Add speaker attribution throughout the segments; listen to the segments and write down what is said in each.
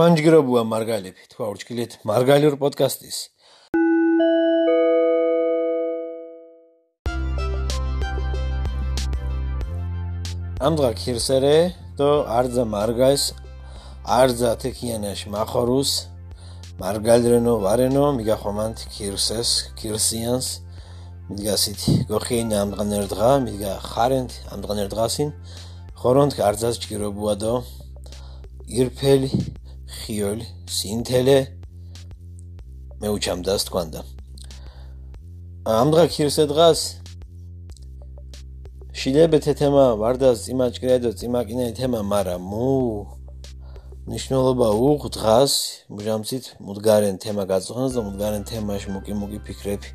Speaker 1: თქვენ ჯგირობუა მარგალიფი თქვა ურჩკილით მარგალიურ პოდკასტის. ამდღა ქირსერე დო არძა მარგაის არძა თეკიანაშ მახორუს მარგალრენო ვარენო მიგახომანთ ქირსეს ქირსიანს. მიგასით გოხინა ამდღა ნერდღა მიგა ხარენთ ამდღა ნერდღასინ ხორონთ არძას ჯგირობუა დო. ირფელი ხიოლი სინთელე. მე უჩამდას თქვანდა. ამდღა ქირსე დღას შილებეთე თემა ვარდას იმაჭკრედო იმაკინე თემა მარა მუ. ნიშნულობა უღ დღას მუჟამცით მუდგარენ თემა გაწუხანს და მუდგარენ თემაში მუკი მუკი ფიქრები.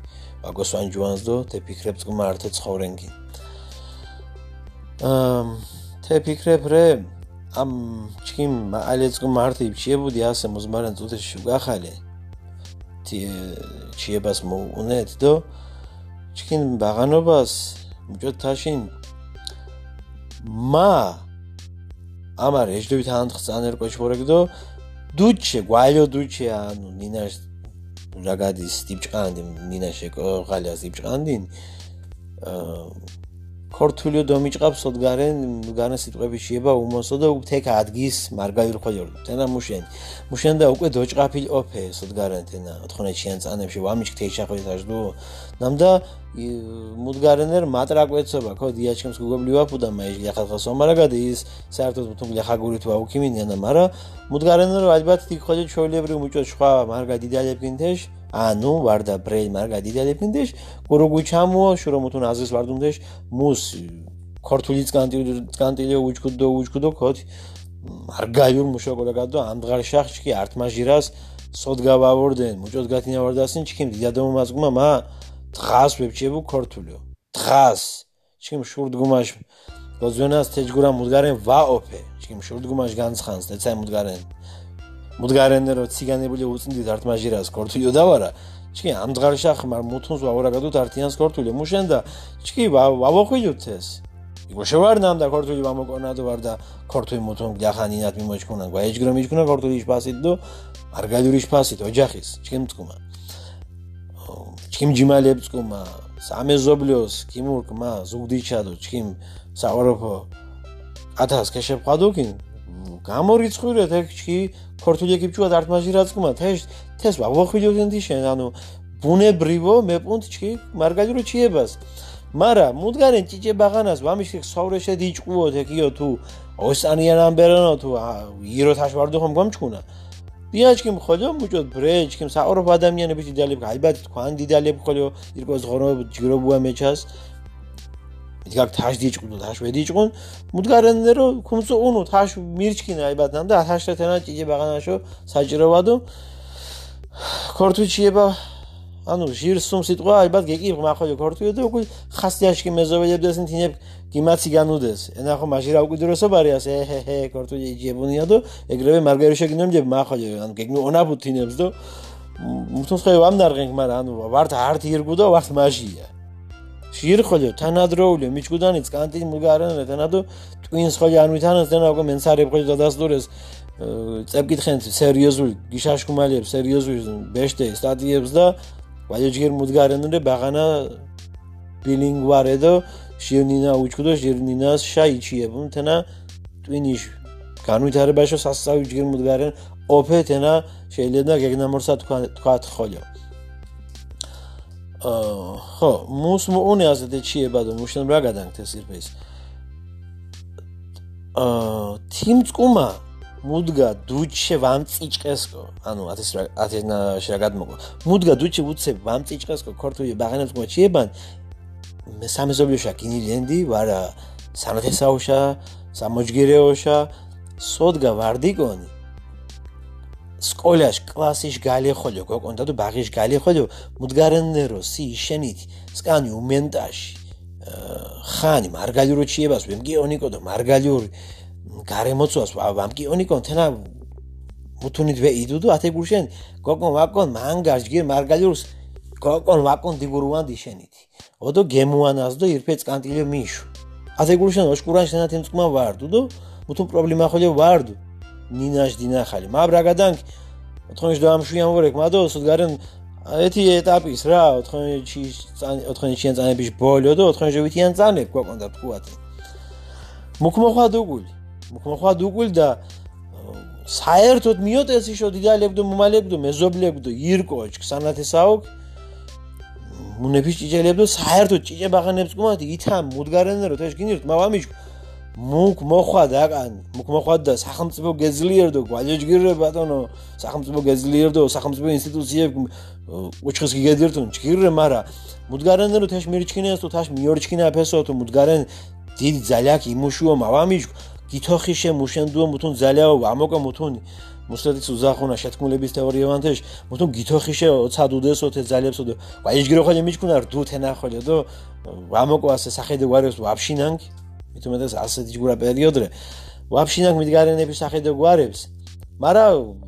Speaker 1: აგოსვან ჯუანს დო თე ფიქრებს გმართე ცხოვრენგი. ამ თე ფიქრებ რე ამ ჩიმ ალეცკო მარტი ჩიებუდი ასე მოზმარან წუთში გახალე. თი ჩიებას მოუნეთ დო. ჩკინ ბაღანობას მჭოთ თაშინ. მა ამარ ეჯდებით ანთხს ანერკო შორეგდო დუჩე გვაილო დუჩე ანუ ნინაშ რაგადის ტიპჭანდი ნინაშე ყალას ტიპჭანდი აა ქორთულიო დომიჭყავს ოდგარენ განა სიტყვები შეება უმოსო და უთეკ ადგის მარგალიურ ხოლიორ თენა მუშენ. მუშენ და უკვე დოჭყაფი ოფე სოდგარენ თენა 14 შენ წანებში ვამიჭ თეშახვი დაჟდო ნამდა მუდგარენერ მატრაკვეცობა ხო დიაჩკემს გუგობლივა ფუდა მაიჟ ლიახალხა სომარაგადი ის საერთოდ თუმ ლიახაგური თუ აუქიმინიანა მარა. მუდგარენერ ალბათ თი ხოლი ჩოილებრი მუჭო სხვა მარგა დიდალებკინთეშ ანუ ვარდა ბრეილ მარგა დიდალებკინთეშ გურუგუ ჩამო შურომუთუნ აზის ვარდუნთეშ მუს ქორთულიც კანტილი კანტილი უჩქუდო უჩქუდო ქოთ მარგაიურ მუშოკოლაგადო ამდღარ შახჩკი არტმაჟირას სოდგავავორდენ მუჭოს გათინა ვარდასინ ჩქიმ დიდადომო მაზგუმა მა დღას ვებჭებუ ქორთულიო დღას. ჩიმ შურდგუმაშ გოზვენას თეჯგურა მუდგარენ ვაოფე ჩიმ შურდგუმაშ განცხანს დეცაი მუდგარენ მუდგარენ რო ციგანებული უწინდი დარტმაჟირას ქორთულიო დავარა ჩი ამ დღარშა ხმარ მუთუნს ვაურაგადო დარტიანს ქორთულიო მუშენ და ჩი ვავოხილოთ ეს? იგო შევარნამ და ქორთული ვამოკონადო ვარ და ქორთული მუთუნ გახანინათ მიმოჩქუნა გვაეჯგრო მიჩქუნა ქორთული შფასით დო მარგალიური შფასით ოჯახის ჩიმ თქუმა ჩქიმ ჯიმალებს კუმა სამეზობლიოს კიმურკმა ზუგდიჩადო ჩქიმ საყუროფო ათას ქეშებყადუკინ გამორიცხურეთ ეგ ჩქი ქორთული ეკიპჩუა დარტმაჟი რაცკუმა თეშ თეს ვაღვხვილიოდენდი შენ ანუ ბუნებრივო მეპუნთ ჩქი მარგალირო ჩიებას. მარა მუდგარენ ჭიჭე ბაღანას ვამიშქ სოვრეშე დიჭყუოთ ეგიო თუ ოსანიან ამბერანო თუ ირო თაშვარდო ხომ გამჩქუნა. დიაჩკიმ ხოლო მუჭოთ ბრეჩკიმ საყურებ ადამიანების იდეალები ალბათ თქვენ იდეალები ხოლო ირკოს ღორობ ჯგრობუა მეჩას მიგაკ თაშდი ჭყუნო თაშვედი ჭყუნ მუდგარენნე რო ქუმცო უნუ თაშ მირჩკინა ალბათ ნამ და ათაშრეთენა ჭიჭე ბაღანაშო საჭიროებადო ქორთუჩიება ანუ ჟირსუმ სიტყვა ალბათ გეკი მახოლო ქორთუე და უკვე ხასიაშკი მეზობელებდეს ნთინებ გიმაცი განუდეს. ენა ხო მაშინ რა უკვიდროსობარიას ეჰე ჰე ქორთული ჯებუნია და ეგრევე მარგარიშა გინომჯებ მახოლე ანუ გეგნო ონაბუთინებს და მუთოს ხე ვამდარღენ მაგრამ ანუ ვართ არტ ირგუ და ვართ მაჟია შირხოლე თანადროული მიჩგუდანიც კანტი მუგარენ თანადო ტვინს ხოლე ანუ თანას და უკვე მენსარებ ხოლე დადასტურეს წებკითხენ სერიოზული გიშაშკუმალიებს სერიოზული ბეშტე სტატიებს და ვაიჯგერ მუდგარენურე ბაღანა ბილინგვარეdo ჟირნინა უჩქუდო ჟირნინას შაიჩიებუნ თენა ტვინიშ განვითარებაშო სასწავი ჯგერ მუდგარენ ოფე თენა შეიძლება გეგნამორსა თქვა თქვა ხოლო ხო მუს მოუნე აზეთე ჩიება და მუშენ რა გადანგთეს ირფეს აა თიმ წკუმა მუდგა დუჩე ვამწიჭყესკო ანუ ათეს ათეს რა გადმოგო მუდგა დუჩე უცე ვამწიჭყესკო ქორთული ბაღანებს მოჩიებან მე სამეზობლიოშა კინილენდი ვარა სანათესაუშა სამოჯგირეოშა სოდგა ვარდიკონი სკოლაშ კლასიშ გალიხოლიო გოკონდა და ბაღიშ გალიხოლიო მუდგარენნერო სი შენით სკანი უმენტაში ხანი მარგალიურო ჩიებას ვემგიონიკო და მარგალიური გარემოცვას ვამკიონიკონ თენა მუთუნით ვე იდუდუ ათე გურშენ გოკონ ვაკონ მანგაშ გირ მარგალიურს გოკონ ვაკონ დგურუან დიშენითი ოდო გემუანას დო ირფეც კანტილე მიშუ. ათე გურშენ ოშკურან შენათ იმწკმა ვარდუ დო მუთუნ პრობლემა ხოლე ვარდუ ნინაშ დინახალი. მაბრაგადან ოთხონში დაამშვიან ვორეკ მადო სუდგარენ ეთი ეტაპის რა 4-ში 4-ში წანების ბოლო და 4-ში ვითიან წანებ გვაყონდა თქვათ. მუქმოხვა დუგული მუქმოხვა დუგული და საერთოდ მიოტესი შო დიდალებდო მომალებდო მეზობლებდო ირკოჩ სანათესაო მუნეფის ჭიჭელებდო საერთოდ ჭიჭე ბაღანებს გმოთ ითამ მუდგარენერო თეშ გინირთ მავამიჩ მუქ მოხვა დაკან მუქ მოხვა და სახელმწიფო გეზლიერდო გვალეჯგირე ბატონო სახელმწიფო გეზლიერდო სახელმწიფო ინსტიტუციებ უჩხის გიგედირთუნ. ჭგირე მარა მუდგარენერო თეშ მირჩქინეს თუ თაშ მიორჩქინა ფესო თუ მუდგარენ დიდი ძალაკ იმუშუო მავამიჩ გითოხიშე მუშენდუო მუთუნ ძალაო ამოკო მუთუნ მუსლეთის უზახუნა შეთქმულების თეორიოვანთეშ მუთუნ გითოხიშე ოცადუდესო θε ძალებსო და ვაიჯგირო ხოლე მიჩქუნა რდუ თენახოლე და ამოკო ასე სახედე გვარებს მithumetas ასეთი ჯგურა პერიოდრე ვაფშინანგ მიდგარენების სახედო გვარებს. მარა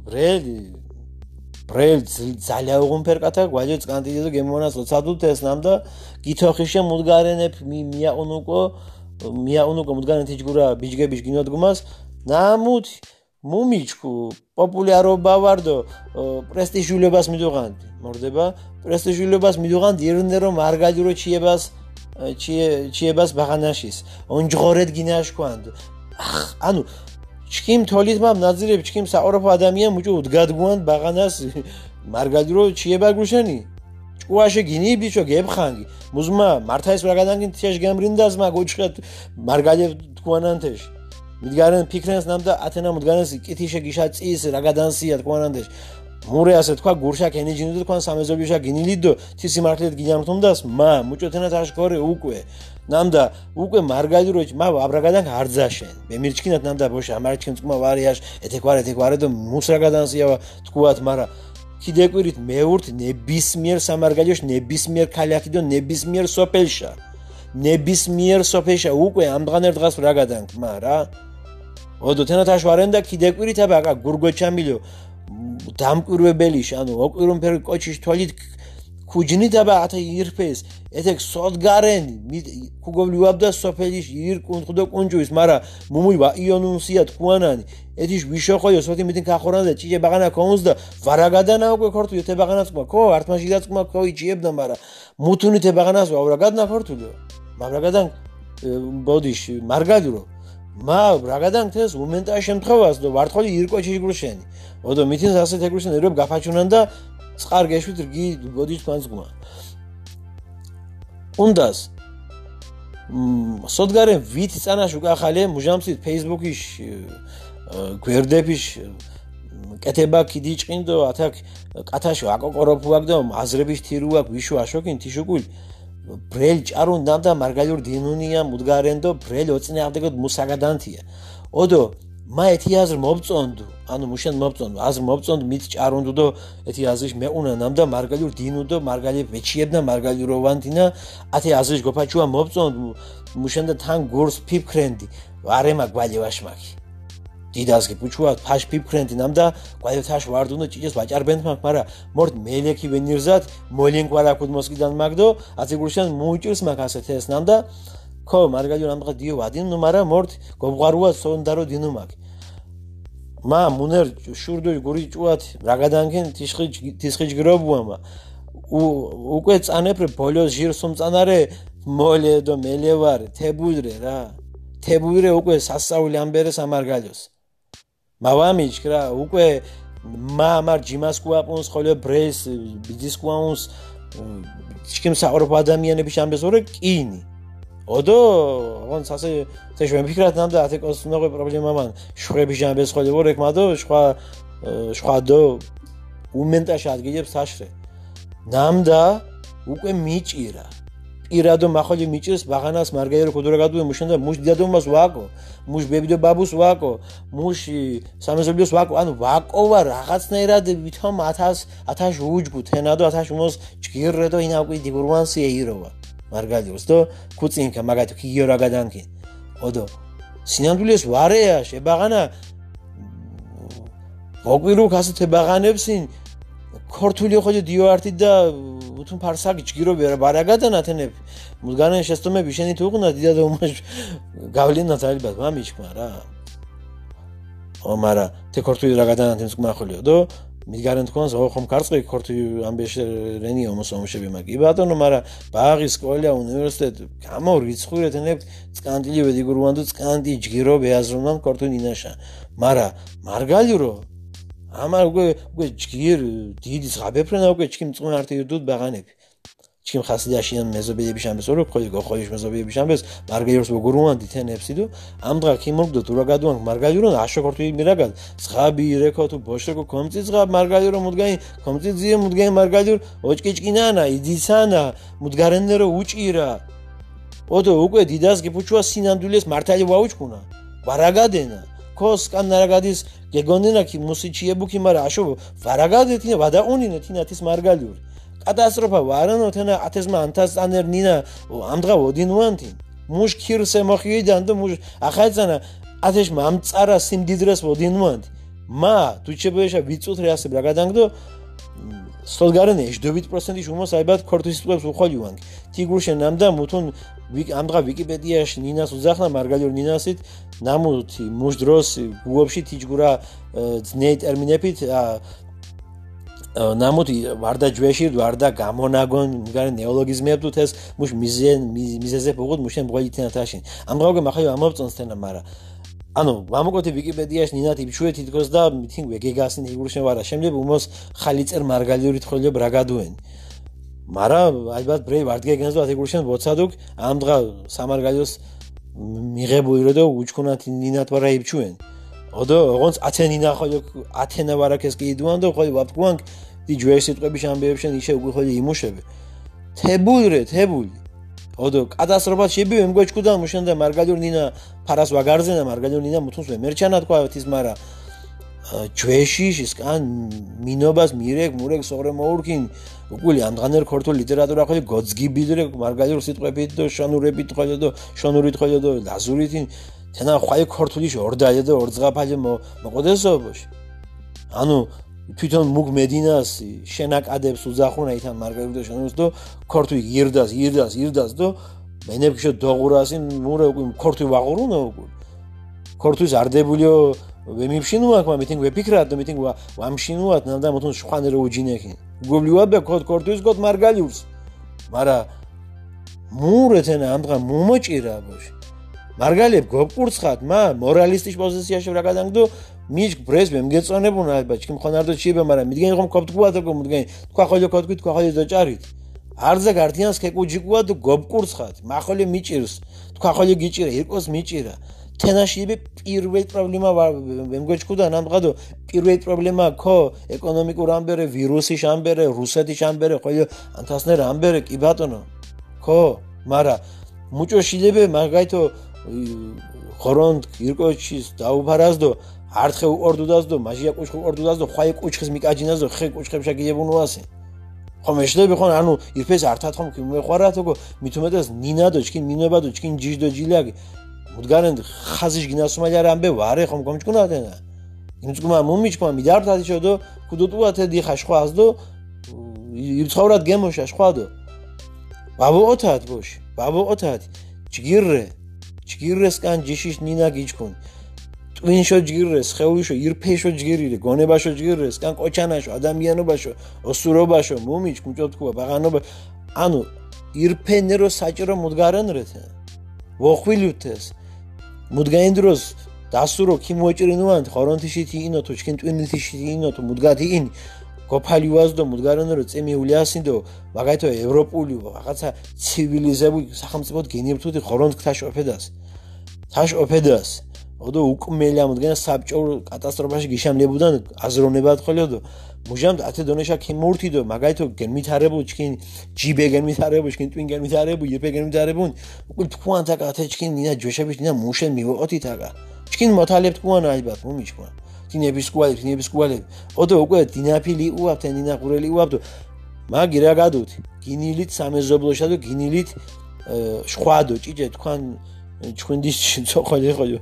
Speaker 1: ბრელი ბრელ ძალია უღუნფერკათა გვალიო წკანტიდო გემონას ლოცადუთ ეს ნამდა გითოხიშე მუდგარენებ მიაუნუკო მიაუნუკო მუდგარენთი ჯგურა ბიჯგების გინოდგმას. ნამუთ მუმიჩკუ პოპულარობა ვარდო პრესტიჟულებას მიდუღანდი მორდება. პრესტიჟულებას მიდუღანდი ერნერო მარგალირო ჩიებას ჩიებას ბაღანაშისონჯღორეთ გინაშქვანდ. ანუ ჩქიმ თოლით მამ ნაძირებ ჩქიმ საყურებო ადამიან მუჭუ უდგადგუან ბაღანას. მარგალირო ჩიება გუშენი? ჭუაშე გინი ბიჭო გებხანგი. მუზმა მართა ეს რაგადანგინ თიაშ გემრინდას მაგ უჩხეთ მარგალე თქუანანთეში მიდგარენ ფიქრენს ნამდა ათენა მდგანეს კითიშე გიშა წის რაგადანსია თქუანანთეში მურე ასე თქვა გურშა კენიჯინი და თქვა სამეზობიშა გინილიდო თისი მართლეთ გინამთუნდას მა მუჭოთენა თაშკორე უკვე. ნამდა უკვე მარგალიროჩ მა აბრაგადან არძაშენ მე მირჩქინათ ნამდა ბოშა ამარჩენ თქმა ვარიაშ ეთეკვარე ეთეკვარე და მუსრაგადანსია თქვათ მარა. კიდეკვირით მეურთ ნებისმიერ სამარგალიოშ ნებისმიერ ქალაკი და ნებისმიერ სოფელშა. ნებისმიერ სოფელშა უკვე ამდღანერ დღას ვრაგადან მა რა ოდო თენა თაშვარენ და კიდეკვირით აბა გურგოჩამილიო დამკვირვებელიშ ანუ ოკვირუნფერი კოჩიშ თვალით ქუჯნი დაბა ათა ირფეს ეთეკ სოდგარენ ქუგოვლივაბდა სოფელიში ირ კუნხდო კუნჯუის მარა მუმუივა იონუნსია თქუანანი ეთიშ ვიშოხოიო სოთი მითინ ქახორანდა ჭიჭე ბაღანა ქონს და ვარაგადანა უკვე ქორთუ ეთე ბაღანას ყვა ქო არტმაში დაწკმა ქო იჭიებდა მარა მუთუნი თე ბაღანას ვარაგადნა ქორთულიო მაგრამ ბოდიშ მარგალირო მა რაგადან თეს მომენტა შემთხვევას და ვარტყოლი ირკოჩი გრუშენი ოდო მითინს ასეთ ეგრუშენი რომ გაფაჩუნან და წყარ გეშვით რგი გოდის თქვენს გმა უნდას მ სოდგარე ვით წანაშ უკახალე მუჟამსით ფეისბუქის გვერდების კეთება კიდიჭყინდო ათაკ კათაშო აკოკოროფუაკ და აზრების თირუაკ ვიშო აშოკინ თიშუკული ბრელ ჭარუნ ნამდა მარგალიურ დინუნია მუდგარენდო ბრელ ოწინააღდეგოდ მუსაგადანთია. ოდო მა ეთი აზრ მობწონდუ? ანუ მუშენ მობწონდუ? აზრ მობწონდუ მით ჭარუნდუ დო ეთი აზრიშ მეუნა ნამდა მარგალიურ დინუდო მარგალი ვეჩიებდა მარგალიუროვანთინა ათი აზრიშ გოფაჩუა მობწონდუ მუშენ და თან გურს ფიფქრენდი. ვარემა გვალევაშმაკი დიდასკი პუჩუა ფაშ ფიფქრენდი ნამდა ყვაილთაშ ვარდუნო ჭიჭეს ვაჭარბენთ მაგ მარა მორდ მელექი ვენირზათ მოლენ ყვარა კუდ მოსკიდან მაგდო აციგურშან მოუჭირს მაგ ასეთ ეს ნამდა ხო მარგალიო ნამდღა დიო ვადინ ნუ მარა მორდ გობღარუა სონდარო დინუ მაგ მა მუნერ შურდუ გური ჭუათ რაგადანკენ თიშხი თიშხი ჯგრობუა მა. უკვე წანეფრე ბოლოს ჟირსუმ წანარე მოლე და მელევარ თებუდრე რა. თებუდრე უკვე სასაული ამბერე სამარგალიოს მავამიჩ რა უკვე მამარ ჯიმას კუაპუნს ხოლე ბრეს ბიძის კუაუნს ჩქიმ საყრობ ადამიანების ამბეს ორე კინი. ოდო აღონ სასე წეშ მიფიქრათ ნამდა ათე კოსნოღე პრობლემა მან. შხრების ამბეს ხოლე ორე კმადო შხვა შხვა დო უმენტაში ადგილებს საშრე. ნამდა უკვე მიჭირა ირადო מחოლი მიჭირს ბაღანას მარგაირო ქუდურაგადუ მუშენდა მუშ დიადომას ვაკო მუშ ბებიდო ბაბუს ვაკო მუშ სამეზობლიოს ვაკო ანუ ვაკოვა რაღაცნაირად ვითომ 1000 1000 უჯგუ თენადო 1000 უმოს ჭგირრედო ინაკვი დიგურვანსი ეიროვა. მარგალიოს დო კუცინკა მაგათი ქიგიორაგადანკი ოდო სინამდვილეს ვარეა შებაღანა ვოკვირუ ქასეთე ბაღანებსინ ქორთული ხოლე დიოარტი და უთუნ ფარსაკი ჯგირობი რა ბარაგადანათენებ მუდგანენ შეცდომები შენი თუ უყნა დიდად უმაშ გავლენა ძალებად მამიჩქმა რა. ო მარა თე ქორთვი რა გადანათენს გმახოლიო დო? მიგარენ თქვენს ო ხომ კარწყი ქორთვი ამბეშ რენი ომოს ომშები მაგი. ბატონო მარა ბაღის სკოლა უნივერსიტეტ გამო რიცხვირეთ ნებ წკანტილი ვედი გურვანდო წკანტი ჯგირო ბეაზრონან ქორთვი ნინაშა მარა მარგალირო ამარ უკვე უკვე ჯგირ დიდი ზღაბეფრენა უკვე ჩქიმ წუნარტი დუდ ბაღანები ჩქიმ ხასიდაშიან მეზობიები შამბეს ორო ხოლი გოხოიშ მეზობიები შამბეს მარგალიორს გურვანდი თენებსი დო. ამდღა ქიმორგდო თუ რა გადუან მარგალიორონ აშოქორთი მირაგად ზღაბი რეკო თუ ბოშეკო კომცი ზღაბ მარგალიორო მუდგაი კომცი ძიე მუდგაი მარგალიორ ოჭკიჭკინანა იდისანა მუდგარენერო უჭირა. ოდო უკვე დიდას გიფუჩვა სინამდვილეს მართალი ვაუჭკუნა ვარაგადენა ქოს კანარაგადის გეგონენა კი მუსიჩიებუკი მარა აშო ვარაგადეთინა ვადაუნინე თინათის მარგალიორი კატასტროფა ვარანო თენა ათესმა ანთას ანერ ნინა ამდღა ოდინვანთი მუშ ქირსე მოხიიდან და მუშ ახაიცანა ათეშ მამწარა სიმდიდრეს ოდინვანთი მა თუჩებეშა ვიწუთრე ასე რა გადანგდო სოლგარენ 70%-ი შუმოს აიბად ქორთვის წვებს უხოლიუან თიგურშენ ნამდა მუთუნ ამდღა ვიკიპედიაში ნინას უძახნა მარგალიორ ნინასით ნამუთი მუშ დროს გუებში თიჯგურა ძნეი ტერმინებით ნამოდი ვარდა ჯვეში ვარდა გამონაგონ მგარი ნეოლოგიზმები თუ ეს მუშ მიზენ მიზეზე ფუღოდ მუშენ ბღოლითენათაში ამ დღეოგე მახაი ამობწონს თენა მარა ანუ ვამოკოთი ვიკიპედიაში ნინათი ბშვე თითქოს და მითინ ვეგეგასინ იგურშენ ვარა. შემდეგ უმოს ხალიწერ მარგალიური თხოლიო ბრაგადუენ მარა ალბათ ბრეი ვარდგეგენს და იგურშენ ვოცადუკ ამ დღა სამარგალიოს მიღებუირო და უჩქუნათი ნინათ ვარა იბჩუენ. ოდო ოღონდ ათენინა ხოლო ათენა ვარაკეს კი იდუან და ხოლო ვაფგვან დი ჯვერ სიტყვები შამბეებშენ ისე უკვე ხოლო იმუშები თებულრე თებული ოდო კადასტროფა შები მგოჩკუდა მუშენ და მარგალიორ ნინა ფარას ვაგარზენა მარგალიორ ნინა მუთუნს მერჩანა თქვა თის მარა ჯვეში ის კან მინობას მირეკ მურეკ სოღრე მოურკინ უკული ამ დღანერ ქორთო ლიტერატურა ხოლო გოძგიბიდრე მარგალიორ სიტყვებით და შანურებით ხოლო და შანურით ხოლო და ლაზურითინ თენა ხაი ქორთული ორდაია და ორძღაფალი მოყოდესობოში ანუ თვითონ მუგ მედინას შენაკადებს უძახუნა ითან მარგარიტა შენოს და ქორთვი ირდას ირდას ირდას და მენებშო დოღურასი მურე უკვე ქორთვი ვაღურუნა უკვე. ქორთვის არდებულიო ვემიფშინუა ხმა მითინგ ვეფიქრა და მითინგ ვამშინუა ნამდა მოთუნ შვანერო უჯინეხი გობლივა ბე ქორთ ქორთვის გოთ მარგალიურს. მარა მურე თენა ამდღა მომოჭირა ბოში მარგალებ გოპკურცხად მა მორალისტის პოზიციაში რა გადანგდო მიჩ ბრეს მემგეწონებუნა ალბათ ჩქიმ ხონარდო ჩიბე მაგრამ მიდგენ ხომ კოპტკუა და გომდგენ თქვა ხოლო კოტკი თქვა ხოლო დაჭარით. არზე გარტიანს კეკუჯიკუა და გოპკურცხად მახოლე მიჭირს თქვა ხოლო გიჭირა ირკოს მიჭირა. თენაში იბე პირველ პრობლემა მემგეჭკუდა ნამდღადო პირველ პრობლემა ხო ეკონომიკურ ამბერე ვირუსი შამბერე რუსეთი შამბერე ხოლო ანთასნერ ამბერე კი ბატონო? ხო მარა მუჭო შილებე მაგაითო ხორონდ ირკოჩის დაუფარაზდო ართხე უყორდუდას დო მაჟია კუჩხი უყორდუდას დო ხაი კუჩხის მიკაჯინას დო ხე კუჩხებშა გიებუნუასე ხომ ეშლები ხომ ანუ ირფეს ართათ ხომ კი მეყვარა თქო მithumetas ნინა დო ჩკინ მინობა დო ჩკინ ჯიჟ დო ჯილაგი. მუდგარენ ხაზიშ გინასუმალი არ ამბე ვარე ხომ კომჭკუნატენა იმჭკუმა მომიჭკუმა მიდართათი შოდო ქუდუტუათე დიხა შვას დო ირცხოვრად გემოშა შვა დო ბაბო ოთათ ბოშ ბაბო ოთათ ჯგირრე ჯგირესკან ჯიშიშ ნინა გიჩქუნ ტვინშო ჯგირეს ხეულიშო ირფეშო ჯგირირე გონებაშო ჯგირეს კან ყოჩანაშო ადამიანობაშო ოსურობაშო მუმიჩ კუჭოთქუა ბაღანობა. ანუ ირფენერო საჭირო მუდგარენრეთე. ვოხვილუთეს მუდგაინდროს დასურო ქიმოჭრინუან ხორონთიში თინო თუ ჩკინ ტვინითიში თინო თუ მუდგათი ინ გოფალი ვაზდო მუდგარენერო წემიული ასინდო მაგათო ევროპული რაღაცა ცივილიზებული სახელმწიფოდ გენიებთუთი ხორონთქთაშ ოფედას თაშ ოფედას ოდო უკმელი ამდგენ საბჭოურ კატასტროფაში გიშამლებუდან აზროვნებად ხოლოდო მუჟამ ათე დონეშა ქიმურთიდო მაგაითო გენმითარებუ ჩკინ ჯიბე გენმითარებუ ჩკინ ტვინ გენმითარებუ ირფე გენმითარებუ უკულ თქვან თაკა ათე ჩკინ ნა ჯოშები ნა მუშენ მივოთი თაკა. ჩკინ მოთალებ თქვან აიბათ მომიჩქვა დინების სკოლები დინების სკოლები ოდო უკვე დინაფილი უაფ თენინა ყურელი უაფდო მაგი რა გადუთი გინილით სამეზობლოშა და გინილით ხვადო ჭიჭე თქვან ჩვენდის ცოხალი ხოლო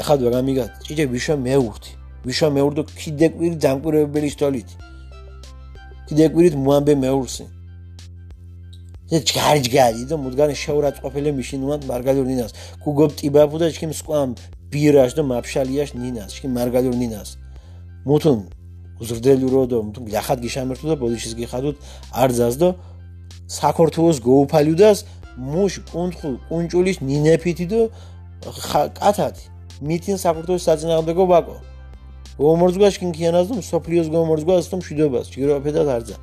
Speaker 1: ეხლა ვარ ამიგა ჭიჭე ვიშა მეურთი. ვიშა მეურდო კიდე კვირი დამკვირვებელი შტოლით კიდე კვირით მოამბე მეურსი. და ჯგარი ჯგარი და მუდგან შეურაწყოფელე მიშინუმად მარგალურ ნინას. გუგობ ტიბაფუ და ჩქიმ სკვამ ბირაშ და მაფშალიაშ ნინას ჩქიმ მარგალურ ნინას. მუთუნ უზრდელურო და მუთუნ გლახად გიშამერთუ და ბოდიშის გიხადუთ არძას და საქართველოს გოუფალიუდას მუშ კუნთხუ კუნჭულის ნინეფითი და კათათი. მითინ საქართველოს საწინააღმდეგო ბაკო. გომორძგვაშ კინქიანას და სოფლიოს გომორძგვას და მშვიდობას. ჯგიროფედად არძა